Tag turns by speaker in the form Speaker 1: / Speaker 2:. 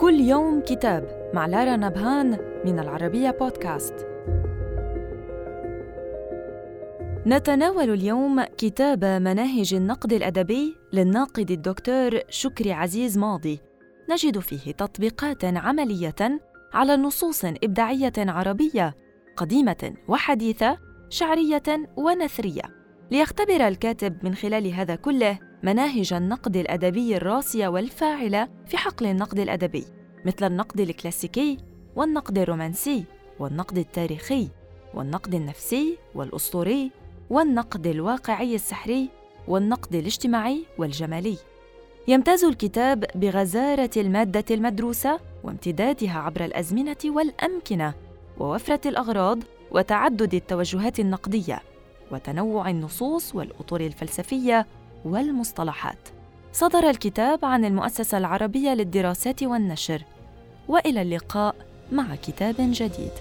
Speaker 1: كل يوم كتاب مع لارا نبهان من العربية بودكاست. نتناول اليوم كتاب مناهج النقد الأدبي للناقد الدكتور شكري عزيز ماضي. نجد فيه تطبيقات عملية على نصوص إبداعية عربية قديمة وحديثة، شعرية ونثرية. ليختبر الكاتب من خلال هذا كله مناهج النقد الأدبي الراسية والفاعلة في حقل النقد الأدبي مثل النقد الكلاسيكي والنقد الرومانسي والنقد التاريخي والنقد النفسي والأسطوري والنقد الواقعي السحري والنقد الاجتماعي والجمالي. يمتاز الكتاب بغزارة المادة المدروسة وامتدادها عبر الأزمنة والأمكنة ووفرة الأغراض وتعدد التوجهات النقدية وتنوع النصوص والأطر الفلسفية والمصطلحات. صدر الكتاب عن المؤسسة العربية للدراسات والنشر. وإلى اللقاء مع كتاب جديد.